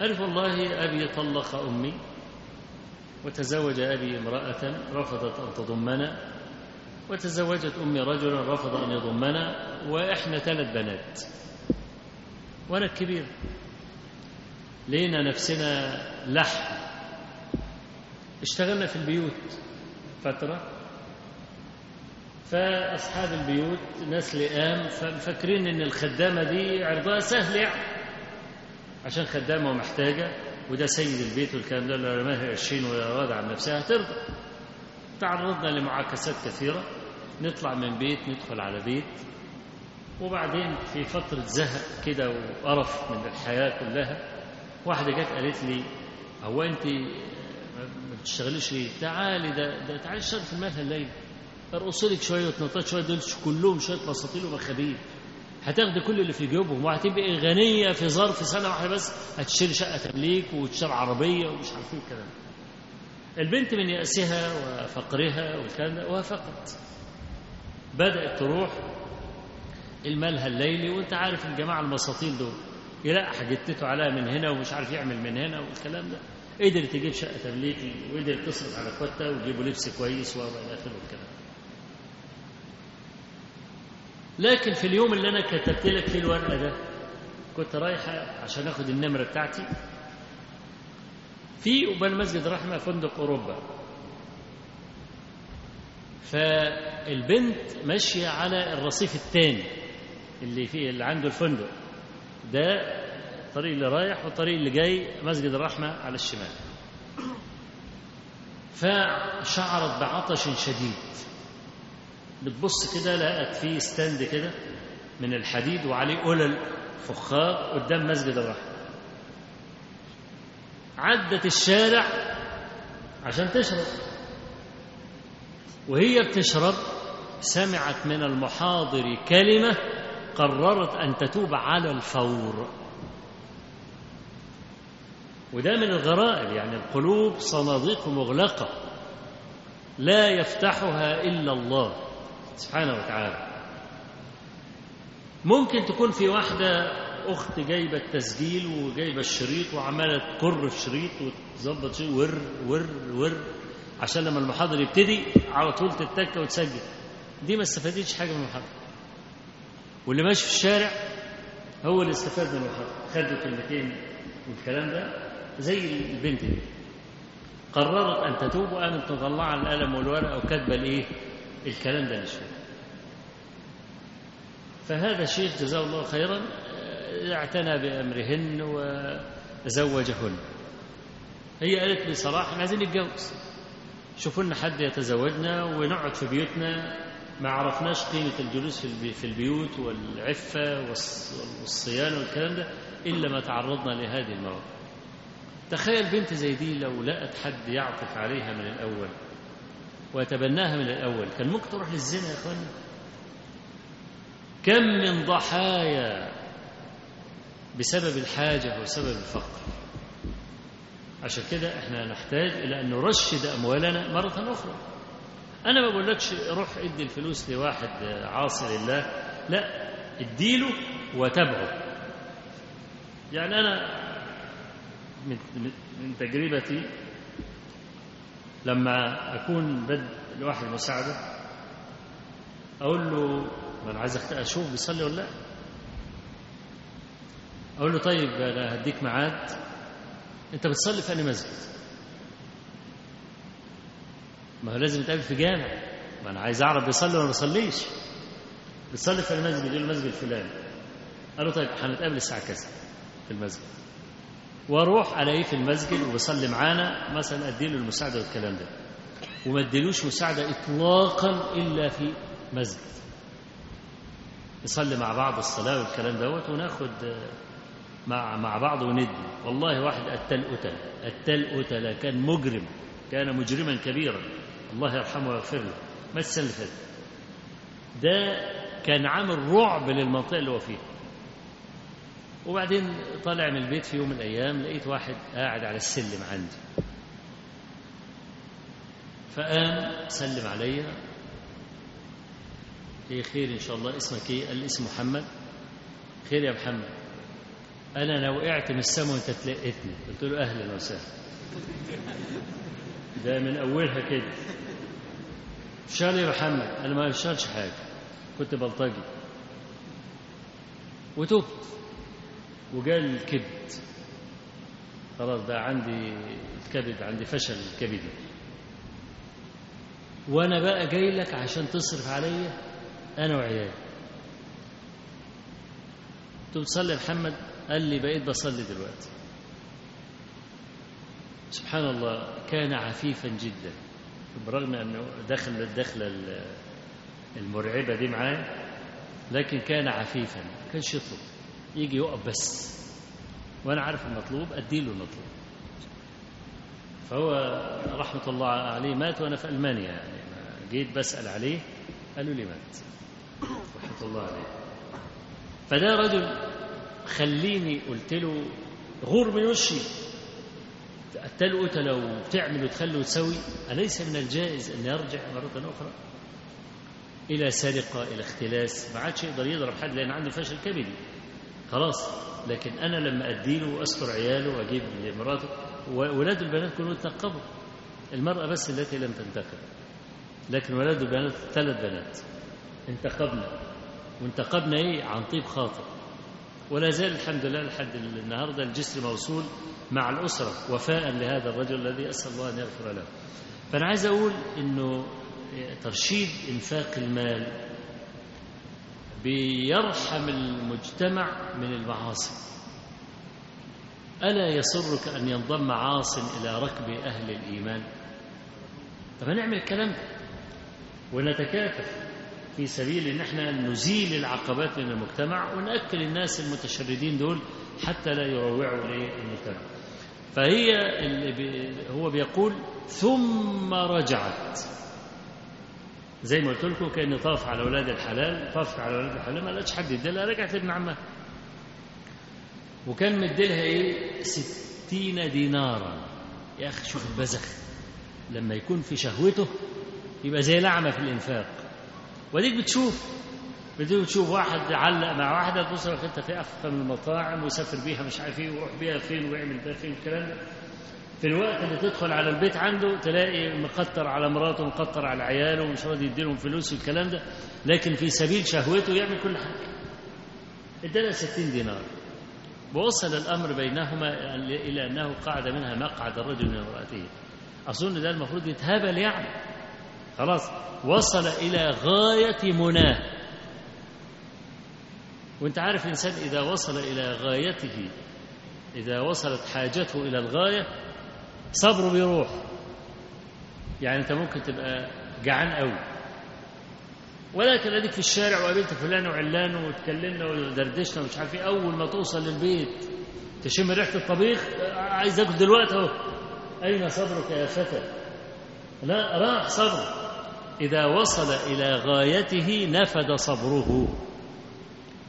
قالت والله أبي طلق أمي وتزوج أبي امرأة رفضت أن تضمنا وتزوجت أمي رجلا رفض أن يضمنا وإحنا ثلاث بنات وأنا الكبير. لقينا نفسنا لحم. اشتغلنا في البيوت فترة. فأصحاب البيوت ناس لئام فمفكرين إن الخدامة دي عرضها سهل يعني. عشان خدامة ومحتاجة وده سيد البيت والكلام ده لو رماها قرشين ولا راضي عن نفسها هترضى. تعرضنا لمعاكسات كثيرة. نطلع من بيت ندخل على بيت. وبعدين في فترة زهق كده وقرف من الحياة كلها. واحدة جت قالت لي هو أنت ما بتشتغليش ليه؟ تعالي ده, ده تعالي اشتغلي في الملهى الليل. ارقصي لك شوية وتنطط شوية دول كلهم شوية مساطيل ومخابيل. هتاخدي كل اللي في جيوبهم وهتبقي غنية في ظرف سنة واحدة بس هتشتري شقة تمليك وتشتري عربية ومش عارف إيه الكلام البنت من يأسها وفقرها والكلام ده وافقت. بدأت تروح الملهى الليلي وأنت عارف الجماعة المساطيل دول. يلقح جتته عليها من هنا ومش عارف يعمل من هنا والكلام ده. قدر تجيب شقة تمليك وقدر تصرف على اخواتها ويجيبوا لبس كويس والى آخره الكلام لكن في اليوم اللي أنا كتبت لك فيه الورقة ده كنت رايحه عشان آخد النمرة بتاعتي. في قبال مسجد رحمة فندق أوروبا. فالبنت ماشية على الرصيف الثاني اللي فيه اللي عنده الفندق. ده الطريق اللي رايح والطريق اللي جاي مسجد الرحمة على الشمال. فشعرت بعطش شديد. بتبص كده لقت فيه ستاند كده من الحديد وعليه قلل فخار قدام مسجد الرحمة. عدت الشارع عشان تشرب. وهي بتشرب سمعت من المحاضر كلمة قررت أن تتوب على الفور. وده من الغرائب يعني القلوب صناديق مغلقة لا يفتحها إلا الله سبحانه وتعالى. ممكن تكون في واحدة أخت جايبة التسجيل وجايبة الشريط وعمالة تكر في شريط وتظبط شيء ور ور ور عشان لما المحاضر يبتدي على طول تتك وتسجل. دي ما استفادتش حاجة من المحاضرة واللي ماشي في الشارع هو اللي استفاد من المحاضرة خدوا كلمتين والكلام ده زي البنت دي. قررت أن تتوب وقامت مطلعة القلم والورقة وكاتبة الإيه؟ الكلام ده مش فهذا الشيخ جزاه الله خيرا اعتنى بأمرهن وزوجهن. هي قالت لي صراحة عايزين نتجوز. شوفوا لنا حد يتزوجنا ونقعد في بيوتنا. ما عرفناش قيمة الجلوس في البي- في البيوت والعفة والص- والصيانة والكلام ده إلا ما تعرضنا لهذه المواقف. تخيل بنت زي دي لو لقت حد يعطف عليها من الأول ويتبناها من الأول كان ممكن تروح للزنا يا أخوانا كم من ضحايا بسبب الحاجة وسبب الفقر. عشان كده إحنا نحتاج إلى أن نرشد أموالنا مرة أخرى. أنا ما بقولكش روح ادي الفلوس لواحد عاصي لله لا اديله وتبعه يعني أنا من, تجربتي لما أكون بد لواحد مساعدة أقول له ما أنا عايزك أشوف بيصلي ولا لا. أقول له طيب أنا هديك ميعاد. أنت بتصلي في أي مسجد؟ ما هو لازم نتقابل في جامع. ما أنا عايز أعرف بيصلي ولا ما بيصليش. بتصلي في المسجد يقول المسجد الفلاني قال له طيب هنتقابل الساعة كذا في المسجد. وأروح ألاقيه في المسجد وبيصلي معانا مثلا أديله المساعدة والكلام ده. وما اديلوش مساعدة اطلاقا إلا في مسجد. نصلي مع بعض الصلاة والكلام دوت وناخد مع مع بعض وندي. والله واحد قتل قتل قتل قتل كان مجرم. كان مجرما كبيرا. الله يرحمه ويغفر له. ما السنة اللي فاتت ده كان عامل رعب للمنطقة اللي هو فيها. وبعدين طالع من البيت في يوم من الأيام لقيت واحد قاعد على السلم عندي. فقام سلم عليا إيه خير إن شاء الله. اسمك إيه؟ قال لي اسم محمد. خير يا محمد. أنا أنا وقعت من السما وأنت تلقيتني قلت له أهلا وسهلا. ده من أولها كده. شال يا محمد أنا ما بشتغلش حاجة كنت بلطجي. وتبت وجال الكبد خلاص بقى عندي الكبد عندي فشل كبدي. وأنا بقى جاي لك عشان تصرف عليا أنا وعيالي. له بتصلي يا محمد. قال لي بقيت بصلي دلوقتي. سبحان الله كان عفيفا جدا. برغم أنه دخل الدخلة المرعبة دي معاه لكن كان عفيفا. كانش يطلب يجي يقف بس. وأنا عارف المطلوب أديله المطلوب. فهو رحمة الله عليه مات وأنا في ألمانيا يعني. جيت بسأل عليه قالوا لي مات. رحمة الله عليه. فده رجل خليني قلت له غور من وشي قتلوا قتلة وبتعمل وتخلي وتسوي أليس من الجائز أن يرجع مرة أخرى إلى سرقة إلى اختلاس؟ ما عادش يقدر يضرب حد لأن عنده فشل كبدي خلاص لكن أنا لما أديله وأستر عياله وأجيب لمراته وولاد البنات كلهم يتنقبوا المرأة بس التي لم تنتقب. لكن ولاد البنات ثلاث بنات. انتقبنا. وانتقبنا إيه؟ عن طيب خاطر. ولا زال الحمد لله لحد النهارده الجسر موصول مع الأسرة وفاء لهذا الرجل الذي أسأل الله أن يغفر له. فأنا عايز أقول أنه ترشيد إنفاق المال بيرحم المجتمع من المعاصي. ألا يسرك أن ينضم عاص إلى ركب أهل الإيمان؟ طب نعمل الكلام ده ونتكاتف. في سبيل إن إحنا نزيل العقبات من المجتمع ونأكل الناس المتشردين دول حتى لا يروعوا للمجتمع فهي اللي بي هو بيقول ثم رجعت. زي ما قلت لكم كان طاف على أولاد الحلال طافت على أولاد الحلال ما لقتش حد يديلها رجعت لابن عمها. وكان مديلها إيه؟ ستين دينارا. يا أخي شوف البذخ. لما يكون في شهوته يبقى زي لعمة في الإنفاق. وديك بتشوف بديك بتشوف واحد علق مع واحدة تبص لك أنت في افخم المطاعم وسافر بيها مش عارف إيه ويروح بيها فين ويعمل ده فين الكلام ده. في الوقت اللي تدخل على البيت عنده تلاقي مقطر على مراته ومقطر على عياله ومش راضي يديلهم فلوس والكلام ده. لكن في سبيل شهوته يعمل كل حاجة. ادالها 60 دينار. ووصل الأمر بينهما إلى أنه قعد منها مقعد الرجل من امرأته. أظن ده المفروض يتهابل يعني. خلاص وصل إلى غاية مناه. وأنت عارف الإنسان إذا وصل إلى غايته إذا وصلت حاجته إلى الغاية صبره بيروح. يعني أنت ممكن تبقى جعان قوي ولكن أديك في الشارع وقابلت فلان وعلان واتكلمنا ودردشنا ومش عارف إيه أول ما توصل للبيت تشم ريحة الطبيخ عايز آكل دلوقتي أهو. أين صبرك يا فتى؟ لا راح صبره إذا وصل إلى غايته نفد صبره.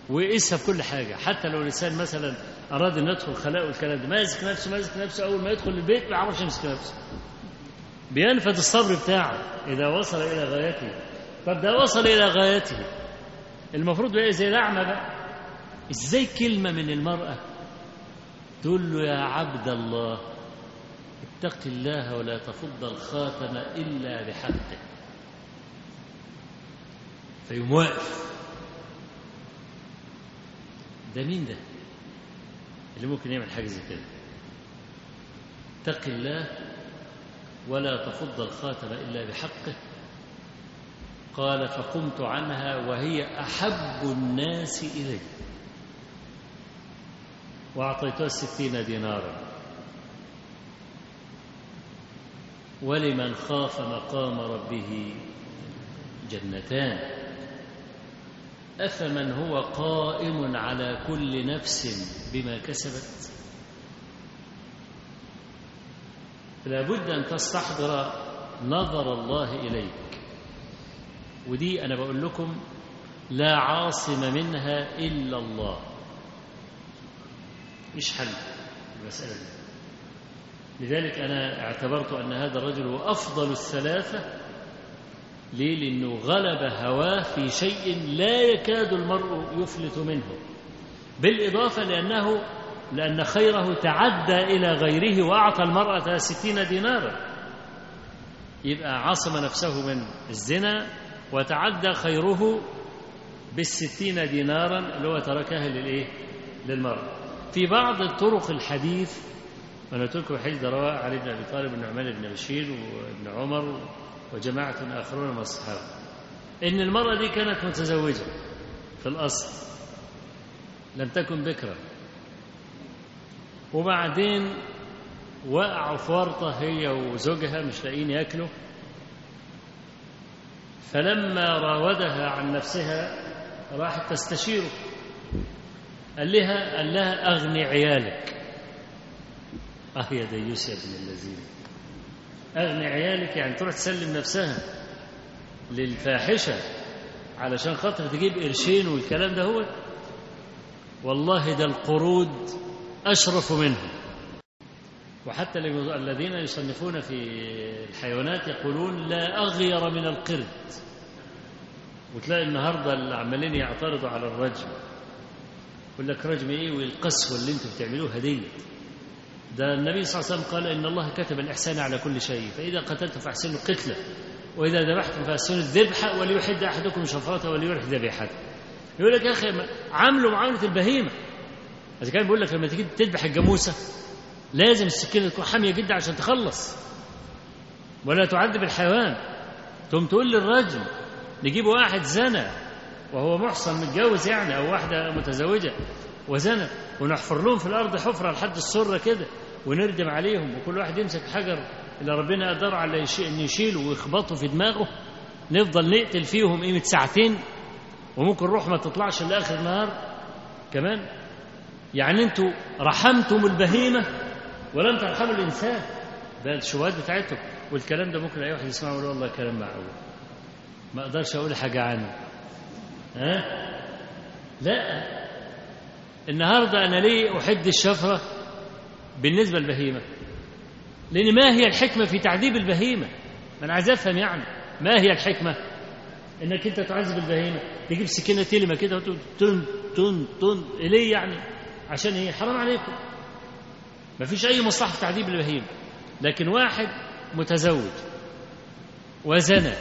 وقيسها في كل حاجة. حتى لو الإنسان مثلا أراد إن يدخل خلاء والكلام ده ماسك نفسه ماسك نفسه أول ما يدخل البيت ما يعرفش يمسك نفسه. بينفذ الصبر بتاعه إذا وصل إلى غايته. طب ده وصل إلى غايته. المفروض بقى زي الأعمى بقى. إزاي كلمة من المرأة تقول له يا عبد الله اتق الله ولا تفض الخاتم إلا بحقه. فيقوم واقف. ده مين ده؟ اللي ممكن يعمل حاجة زي كده. اتق الله ولا تفض الخاتم إلا بحقه. قال فقمت عنها وهي أحب الناس إلي. وأعطيتها الستين دينارا. ولمن خاف مقام ربه جنتان. أفمن هو قائم على كل نفس بما كسبت؟ فلا بد أن تستحضر نظر الله إليك. ودي أنا بقول لكم لا عاصم منها إلا الله. مش حل المسألة دي. لذلك أنا اعتبرت أن هذا الرجل هو أفضل الثلاثة ليه؟ لأنه غلب هواه في شيء لا يكاد المرء يفلت منه. بالإضافة لأنه لأن خيره تعدى إلى غيره وأعطى المرأة ستين دينارا. يبقى عصم نفسه من الزنا وتعدى خيره بالستين دينارا اللي هو تركها للإيه؟ للمرأة. في بعض طرق الحديث الحديث ده رواه علي بن أبي طالب والنعمان بن بشير وابن عمر وجماعة آخرون من الصحابة. إن المرأة دي كانت متزوجة في الأصل لم تكن بكرا وبعدين وقعوا في ورطة هي وزوجها مش لاقيين ياكلوا. فلما راودها عن نفسها راحت تستشيره. قال لها قال لها أغني عيالك. أه يا ديوس يا ابن الذين. أغني عيالك يعني تروح تسلم نفسها للفاحشة علشان خاطر تجيب قرشين والكلام ده هو؟ والله ده القرود أشرف منه وحتى الذين يصنفون في الحيوانات يقولون لا أغير من القرد. وتلاقي النهاردة اللي عمالين يعترضوا على الرجم. يقول لك رجم إيه؟ والقسوة اللي أنتم بتعملوها دي ده النبي صلى الله عليه وسلم قال إن الله كتب الإحسان على كل شيء فإذا قتلتم فأحسنوا القتلة وإذا ذبحتم فأحسنوا الذبح وليحد أحدكم شفرته وليرح ذبيحته. يقول لك يا أخي عاملوا معاملة البهيمة. إذا كان بيقول لك لما تيجي تذبح الجاموسة لازم السكينة تكون حامية جدا عشان تخلص. ولا تعذب الحيوان. تقوم تقول للرجل نجيب واحد زنى وهو محصن متجوز يعني أو واحدة متزوجة. وزنى ونحفر لهم في الأرض حفرة لحد السرة كده ونردم عليهم وكل واحد يمسك حجر اللي ربنا قدر على أن يشيله ويخبطه في دماغه نفضل نقتل فيهم قيمة ساعتين وممكن الروح ما تطلعش لآخر النهار. كمان يعني أنتوا رحمتم البهيمة ولم ترحموا الإنسان. ده الشبهات بتاعتهم والكلام ده ممكن أي واحد يسمعه ويقول والله كلام معقول. ما أقدرش أقول حاجة عنه. ها؟ لا. النهارده أنا ليه أحد الشفرة بالنسبة للبهيمة لأن ما هي الحكمة في تعذيب البهيمة؟ ما أنا عايز أفهم يعني ما هي الحكمة؟ إنك أنت تعذب البهيمة تجيب سكينة تلمة كده وتقول تن تن تن ليه يعني عشان إيه حرام عليكم. ما فيش أي مصلحة في تعذيب البهيمة لكن واحد متزوج وزنى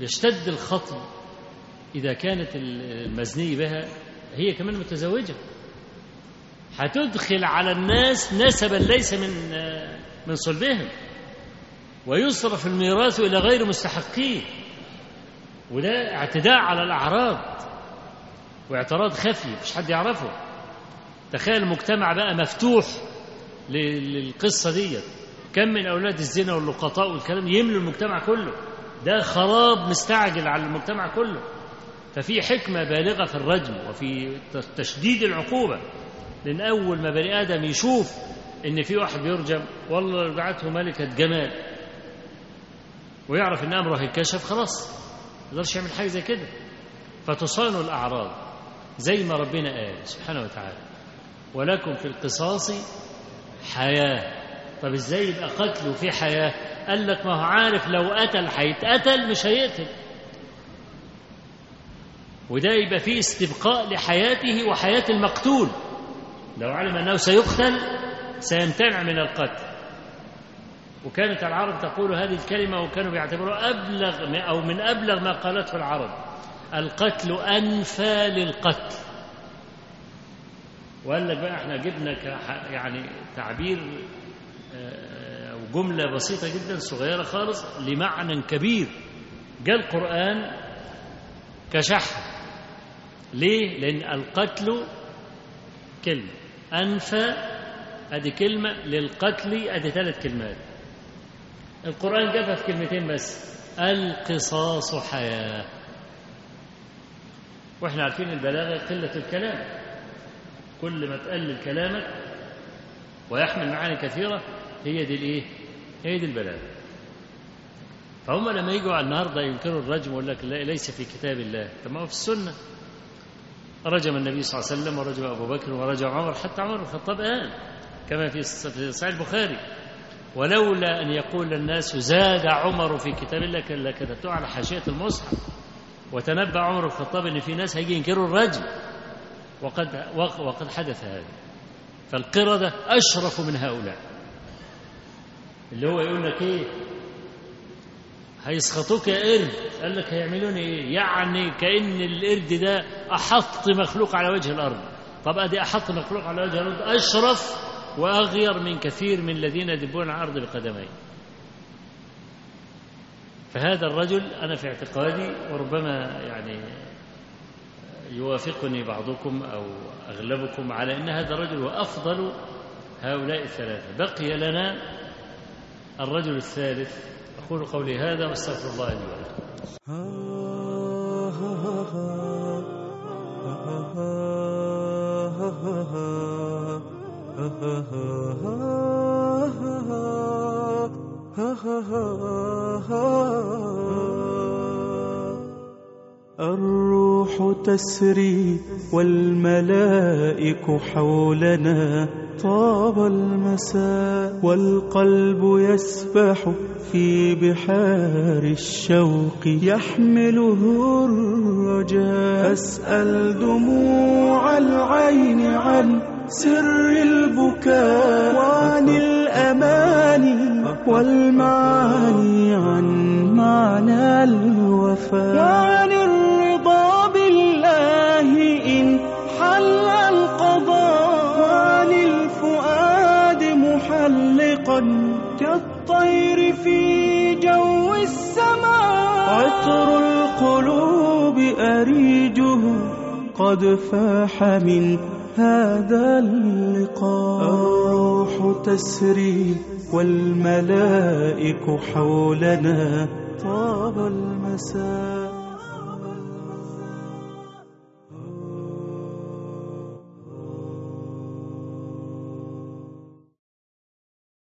يشتد الخطب إذا كانت المزني بها هي كمان متزوجة. هتدخل على الناس نسبا ليس من من صلبهم. ويصرف الميراث إلى غير مستحقيه وده اعتداء على الأعراض. واعتراض خفي مش حد يعرفه. تخيل المجتمع بقى مفتوح للقصة دي كم من أولاد الزنا واللقطاء والكلام يملوا المجتمع كله. ده خراب مستعجل على المجتمع كله. ففي حكمة بالغة في الرجم وفي تشديد العقوبة لأن أول ما بني آدم يشوف إن في واحد بيرجم والله رجعته ملكة جمال ويعرف إن أمره هيتكشف خلاص ما يقدرش يعمل حاجة زي كده. فتصان الأعراض زي ما ربنا قال سبحانه وتعالى ولكم في القصاص حياة. طب إزاي يبقى قتل وفي حياة؟ قال لك ما هو عارف لو قتل هيتقتل مش هيقتل. وده يبقى فيه استبقاء لحياته وحياة المقتول. لو علم أنه سيقتل سيمتنع من القتل. وكانت العرب تقول هذه الكلمة وكانوا بيعتبروها أبلغ أو من أبلغ ما قالته العرب. القتل أنفى للقتل. وقال لك بقى إحنا جبنا يعني تعبير آه، أو جملة بسيطة جدا صغيرة خالص لمعنى كبير. جاء القرآن كشح ليه؟ لأن القتل كلمة. أنفى أدي كلمة للقتل أدي ثلاث كلمات. القرآن جابها في كلمتين بس. القصاص حياة. وإحنا عارفين البلاغة قلة الكلام. كل ما تقلل كلامك ويحمل معاني كثيرة هي دي الإيه؟ هي دي البلاغة. فهم لما يجوا على النهارده ينكروا الرجم ويقول لك لا- ليس في كتاب الله. طب ما هو في السنة. رجم النبي صلى الله عليه وسلم ورجم أبو بكر ورجم عمر حتى عمر بن الخطاب قال كما في صحيح البخاري. ولولا أن يقول الناس زاد عمر في كتاب الله لكتبته على حاشية المصحف. وتنبأ عمر الخطاب أن في ناس هيجي ينكروا الرجم. وقد وقد حدث هذا. فالقردة أشرف من هؤلاء. اللي هو يقول لك إيه؟ هيسخطوك يا قرد. قال لك هيعملون إيه؟ يعني كأن القرد ده أحط مخلوق على وجه الأرض. طب أدي أحط مخلوق على وجه الأرض؟ أشرف وأغير من كثير من الذين يدبون على الأرض بقدمين فهذا الرجل أنا في اعتقادي وربما يعني يوافقني بعضكم أو أغلبكم على أن هذا الرجل هو أفضل هؤلاء الثلاثة. بقي لنا الرجل الثالث أقول قولي هذا واستغفر الله لي ولكم. الروح تسري والملائك حولنا طاب المساء والقلب يسبح في بحار الشوق يحمله الرجاء. أسأل دموع العين عن سر البكاء وعن الأماني والمعاني عن معنى الوفاء. وعن عطر القلوب أريجه قد فاح من هذا اللقاء. الروح تسري والملائك حولنا طاب المساء.